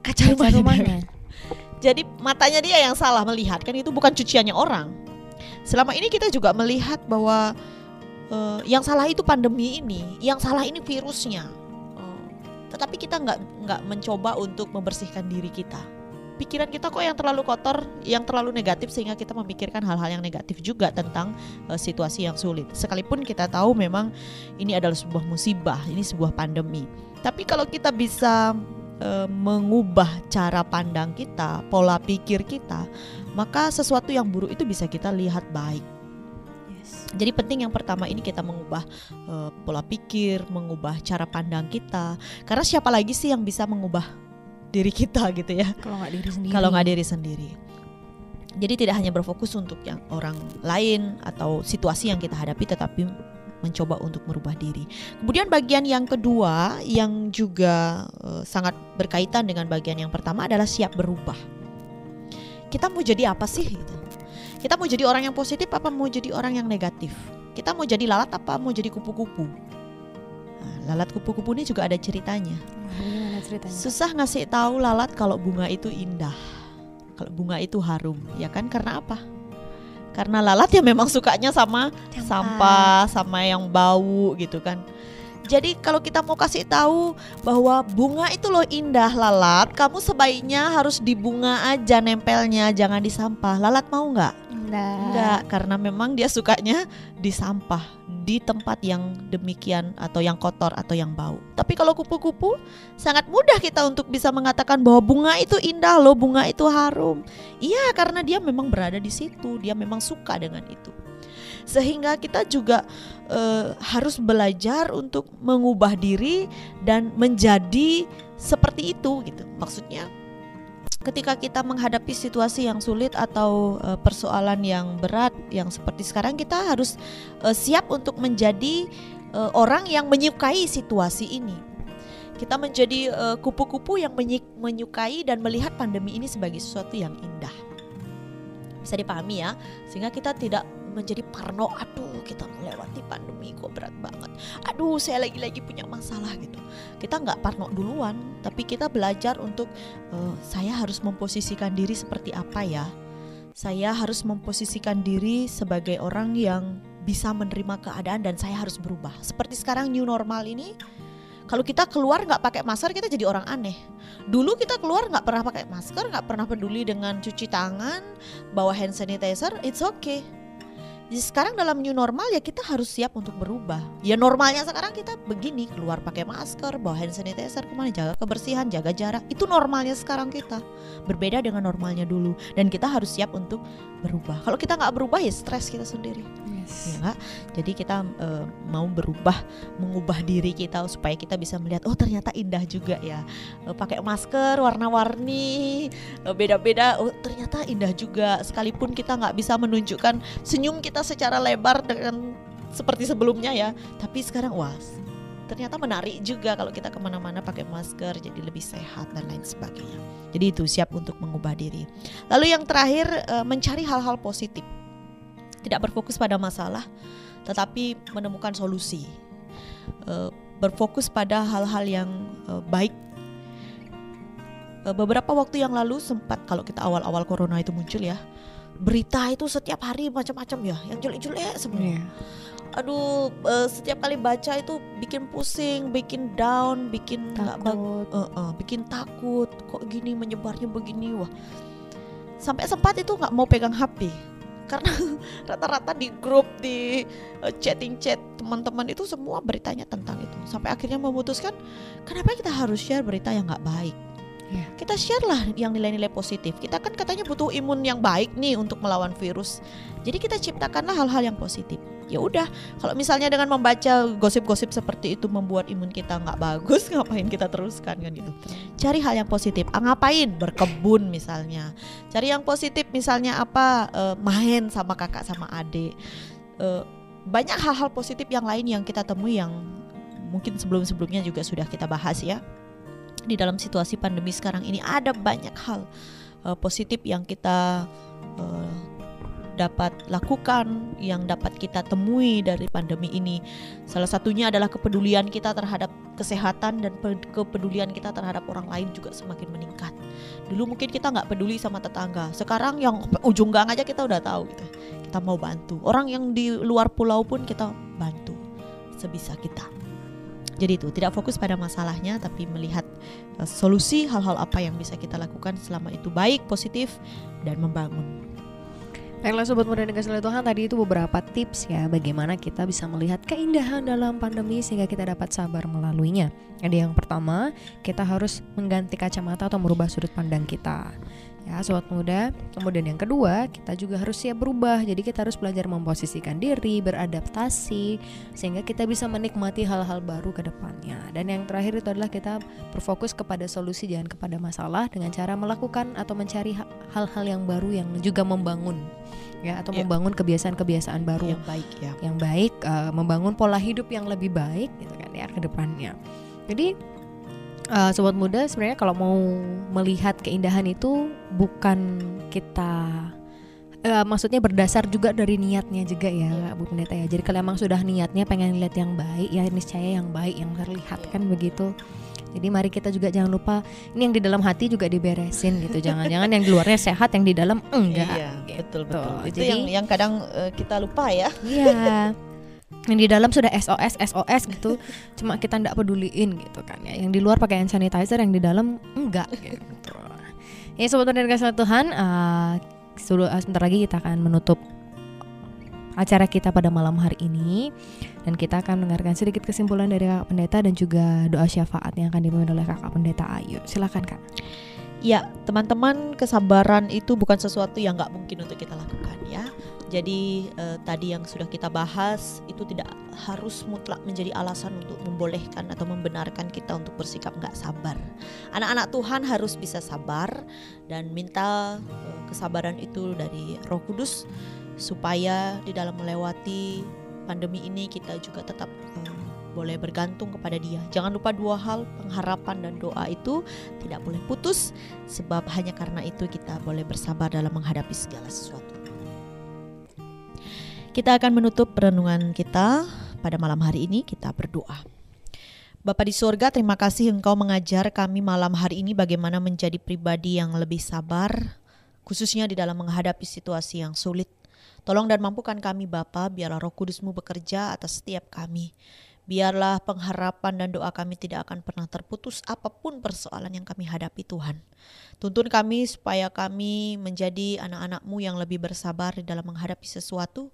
kaca, Kaca rumahnya. rumahnya. Jadi matanya dia yang salah melihat kan itu bukan cuciannya orang. Selama ini kita juga melihat bahwa eh, yang salah itu pandemi ini, yang salah ini virusnya. Eh, tetapi kita nggak nggak mencoba untuk membersihkan diri kita. Pikiran kita kok yang terlalu kotor, yang terlalu negatif sehingga kita memikirkan hal-hal yang negatif juga tentang eh, situasi yang sulit. Sekalipun kita tahu memang ini adalah sebuah musibah, ini sebuah pandemi. Tapi kalau kita bisa eh, mengubah cara pandang kita, pola pikir kita, maka sesuatu yang buruk itu bisa kita lihat baik. Yes. Jadi penting yang pertama ini kita mengubah eh, pola pikir, mengubah cara pandang kita. Karena siapa lagi sih yang bisa mengubah diri kita gitu ya? Kalau nggak diri sendiri. Kalau nggak diri sendiri. Jadi tidak hanya berfokus untuk yang orang lain atau situasi yang kita hadapi, tetapi mencoba untuk merubah diri. Kemudian bagian yang kedua yang juga eh, sangat berkaitan dengan bagian yang pertama adalah siap berubah. Kita mau jadi apa sih? Gitu. Kita mau jadi orang yang positif apa mau jadi orang yang negatif? Kita mau jadi lalat apa mau jadi kupu-kupu? Nah, lalat kupu-kupu ini juga ada ceritanya. Nah, ceritanya? Susah ngasih tahu lalat kalau bunga itu indah. Kalau bunga itu harum, ya kan? Karena apa? Karena lalat ya memang sukanya sama sampah, sama yang bau gitu kan. Jadi kalau kita mau kasih tahu bahwa bunga itu loh indah lalat, kamu sebaiknya harus di bunga aja nempelnya, jangan di sampah. Lalat mau nggak? Enggak. Enggak, karena memang dia sukanya di sampah, di tempat yang demikian atau yang kotor atau yang bau. Tapi kalau kupu-kupu sangat mudah kita untuk bisa mengatakan bahwa bunga itu indah loh, bunga itu harum. Iya, karena dia memang berada di situ, dia memang suka dengan itu. Sehingga kita juga eh, harus belajar untuk mengubah diri dan menjadi seperti itu gitu. Maksudnya ketika kita menghadapi situasi yang sulit atau eh, persoalan yang berat yang seperti sekarang kita harus eh, siap untuk menjadi eh, orang yang menyukai situasi ini. Kita menjadi kupu-kupu yang menyukai dan melihat pandemi ini sebagai sesuatu yang indah. Bisa dipahami ya, sehingga kita tidak menjadi parno. Aduh, kita melewati pandemi kok berat banget. Aduh, saya lagi-lagi punya masalah gitu. Kita nggak parno duluan, tapi kita belajar untuk eh, saya harus memposisikan diri seperti apa ya. Saya harus memposisikan diri sebagai orang yang bisa menerima keadaan dan saya harus berubah. Seperti sekarang new normal ini, kalau kita keluar nggak pakai masker kita jadi orang aneh. Dulu kita keluar nggak pernah pakai masker, nggak pernah peduli dengan cuci tangan, bawa hand sanitizer, it's okay. Jadi sekarang dalam new normal ya kita harus siap untuk berubah. Ya normalnya sekarang kita begini, keluar pakai masker, bawa hand sanitizer ke mana, jaga kebersihan, jaga jarak. Itu normalnya sekarang kita. Berbeda dengan normalnya dulu. Dan kita harus siap untuk berubah. Kalau kita nggak berubah ya stres kita sendiri Yes. ya nggak? Jadi kita eh, mau berubah, mengubah diri kita supaya kita bisa melihat oh ternyata indah juga ya. Eh, pakai masker warna-warni, eh, beda-beda. Oh ternyata indah juga. Sekalipun kita nggak bisa menunjukkan senyum kita secara lebar dengan seperti sebelumnya ya, tapi sekarang wah ternyata menarik juga kalau kita ke mana-mana pakai masker jadi lebih sehat dan lain sebagainya. Jadi itu siap untuk mengubah diri. Lalu yang terakhir eh, mencari hal-hal positif tidak berfokus pada masalah, tetapi menemukan solusi. Eh, berfokus pada hal-hal yang eh, baik. Beberapa waktu yang lalu sempat kalau kita awal-awal corona itu muncul ya, berita itu setiap hari macam-macam ya, yang jelek-jelek semua. Iya. Aduh, eh, setiap kali baca itu bikin pusing, bikin down, bikin nggak bag-. Eh, eh, bikin takut. Kok gini menyebarnya begini wah. Sampai sempat itu nggak mau pegang HP karena rata-rata di grup di eh, chatting chat teman-teman itu semua beritanya tentang itu. Sampai akhirnya memutuskan kenapa kita harus share berita yang nggak baik. Iya. Kita share lah yang nilai-nilai positif. Kita kan katanya butuh imun yang baik nih untuk melawan virus. Jadi kita ciptakanlah hal-hal yang positif. Ya udah, kalau misalnya dengan membaca gosip-gosip seperti itu membuat imun kita nggak bagus, ngapain kita teruskan kan gitu. Cari hal yang positif. Ah, ngapain? Berkebun misalnya. Cari yang positif misalnya apa? Eh, main sama kakak sama adik. Eh, banyak hal-hal positif yang lain yang kita temui yang mungkin sebelum-sebelumnya juga sudah kita bahas ya. Di dalam situasi pandemi sekarang ini ada banyak hal eh, positif yang kita eh, dapat lakukan, yang dapat kita temui dari pandemi ini. Salah satunya adalah kepedulian kita terhadap kesehatan dan pe- kepedulian kita terhadap orang lain juga semakin meningkat. Dulu mungkin kita nggak peduli sama tetangga, sekarang yang ujung gang aja kita udah tahu gitu. Kita mau bantu. Orang yang di luar pulau pun kita bantu sebisa kita. Jadi itu tidak fokus pada masalahnya tapi melihat uh, solusi hal-hal apa yang bisa kita lakukan selama itu baik, positif dan membangun. Baiklah Sobat Muda dan Kasih Tuhan tadi itu beberapa tips ya bagaimana kita bisa melihat keindahan dalam pandemi sehingga kita dapat sabar melaluinya. Jadi yang pertama kita harus mengganti kacamata atau merubah sudut pandang kita. Ya Sobat Muda, kemudian yang kedua kita juga harus siap berubah jadi kita harus belajar memposisikan diri, beradaptasi sehingga kita bisa menikmati hal-hal baru ke depannya. Dan yang terakhir itu adalah kita berfokus kepada solusi jangan kepada masalah dengan cara melakukan atau mencari ha- hal-hal yang baru yang juga membangun ya atau Ya. membangun kebiasaan-kebiasaan baru Yang baik ya. yang baik eh, membangun pola hidup yang lebih baik gitu kan ya ke depannya. Jadi eh, sobat muda sebenarnya kalau mau melihat keindahan itu bukan kita eh, maksudnya berdasar juga dari niatnya juga ya Bu Pendeta ya. Jadi kalau emang sudah niatnya pengen lihat yang baik ya niscaya yang baik yang terlihat kan begitu. Jadi mari kita juga jangan lupa ini yang di dalam hati juga diberesin gitu. Jangan-jangan yang di luarnya sehat yang di dalam enggak. Iya, gitu. betul betul. Itu Jadi- yang yang kadang eh, kita lupa ya. Iya. Yang di dalam sudah SOS SOS gitu, cuma kita ndak peduliin gitu kan ya. Yang di luar pakai hand sanitizer, yang di dalam enggak gitu. Ya sobat dan kasih Tuhan, eh, sebentar lagi kita akan menutup acara kita pada malam hari ini dan kita akan mendengarkan sedikit kesimpulan dari Kakak Pendeta dan juga doa syafaat yang akan dipimpin oleh Kakak Pendeta Ayu. Silakan Kak. Ya, teman-teman, kesabaran itu bukan sesuatu yang nggak mungkin untuk kita lakukan. Jadi eh, tadi yang sudah kita bahas itu tidak harus mutlak menjadi alasan untuk membolehkan atau membenarkan kita untuk bersikap nggak sabar. Anak-anak Tuhan harus bisa sabar dan minta eh, kesabaran itu dari Roh Kudus supaya di dalam melewati pandemi ini kita juga tetap eh, boleh bergantung kepada Dia. Jangan lupa dua hal, pengharapan dan doa itu tidak boleh putus sebab hanya karena itu kita boleh bersabar dalam menghadapi segala sesuatu. Kita akan menutup perenungan kita pada malam hari ini kita berdoa. Bapa di sorga, terima kasih Engkau mengajar kami malam hari ini bagaimana menjadi pribadi yang lebih sabar, khususnya di dalam menghadapi situasi yang sulit. Tolong dan mampukan kami Bapa, biarlah roh kudusmu bekerja atas setiap kami. Biarlah pengharapan dan doa kami tidak akan pernah terputus apa pun persoalan yang kami hadapi Tuhan. Tuntun kami supaya kami menjadi anak-anakmu yang lebih bersabar di dalam menghadapi sesuatu.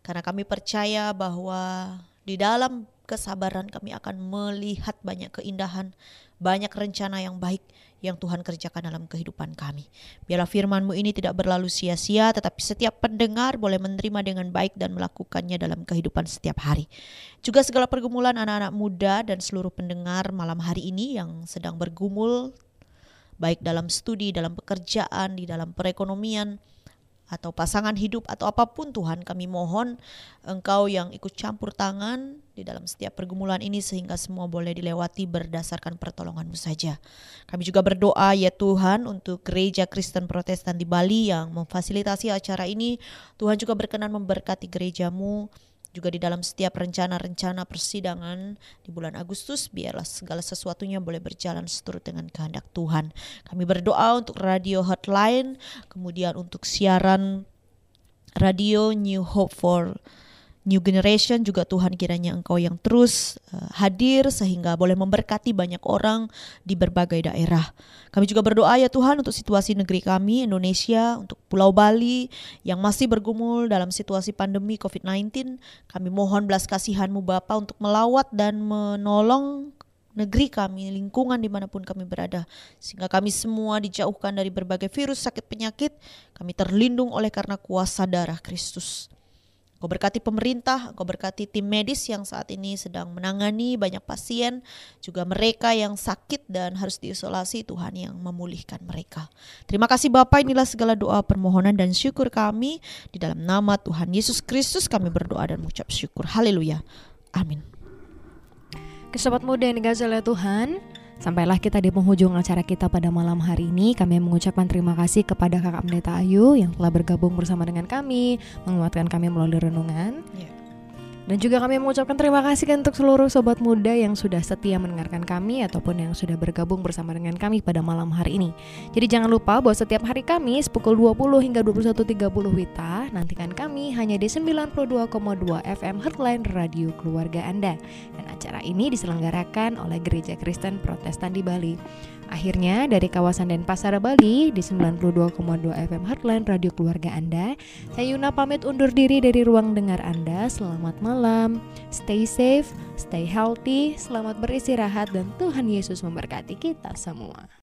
Karena kami percaya bahwa di dalam kesabaran kami akan melihat banyak keindahan, banyak rencana yang baik yang Tuhan kerjakan dalam kehidupan kami. Biarlah firman-Mu ini tidak berlalu sia-sia, tetapi setiap pendengar boleh menerima dengan baik dan melakukannya dalam kehidupan setiap hari. Juga segala pergumulan anak-anak muda dan seluruh pendengar malam hari ini yang sedang bergumul, baik dalam studi, dalam pekerjaan, di dalam perekonomian, atau pasangan hidup atau apa pun Tuhan kami mohon Engkau yang ikut campur tangan di dalam setiap pergumulan ini sehingga semua boleh dilewati berdasarkan pertolonganmu saja. Kami juga berdoa ya Tuhan untuk gereja Kristen Protestan di Bali yang memfasilitasi acara ini. Tuhan juga berkenan memberkati gerejamu juga di dalam setiap rencana-rencana persidangan di bulan Agustus biarlah segala sesuatunya boleh berjalan seturut dengan kehendak Tuhan. Kami berdoa untuk radio hotline, kemudian untuk siaran radio New Hope for New Generation juga Tuhan kiranya Engkau yang terus uh, hadir sehingga boleh memberkati banyak orang di berbagai daerah. Kami juga berdoa ya Tuhan untuk situasi negeri kami Indonesia, untuk Pulau Bali yang masih bergumul dalam situasi pandemi COVID-19. Kami mohon belas kasihan-Mu Bapa untuk melawat dan menolong negeri kami, lingkungan di mana pun kami berada. Sehingga kami semua dijauhkan dari berbagai virus, sakit, penyakit. Kami terlindung oleh karena kuasa darah Kristus. Kau berkati pemerintah, kau berkati tim medis yang saat ini sedang menangani banyak pasien, juga mereka yang sakit dan harus diisolasi, Tuhan yang memulihkan mereka. Terima kasih Bapak, inilah segala doa permohonan dan syukur kami. Di dalam nama Tuhan Yesus Kristus kami berdoa dan mengucap syukur. Haleluya. Amin. Ke sobat muda yang dikasih Tuhan, Sampailah kita di penghujung acara kita pada malam hari ini. Kami mengucapkan terima kasih kepada Kakak Pendeta Ayu yang telah bergabung bersama dengan kami, menguatkan kami melalui renungan. Ya. Dan juga kami mengucapkan terima kasih untuk seluruh sobat muda yang sudah setia mendengarkan kami ataupun yang sudah bergabung bersama dengan kami pada malam hari ini. Jadi jangan lupa bahwa setiap hari Kamis pukul 20 hingga 21.30 Wita nantikan kami hanya di 92,2 FM Headline Radio Keluarga Anda. Dan acara ini diselenggarakan oleh Gereja Kristen Protestan di Bali. Akhirnya dari kawasan Denpasar Bali di 92,2 FM Heartline Radio Keluarga Anda, saya Yuna pamit undur diri dari ruang dengar Anda. Selamat malam, stay safe, stay healthy, selamat beristirahat dan Tuhan Yesus memberkati kita semua.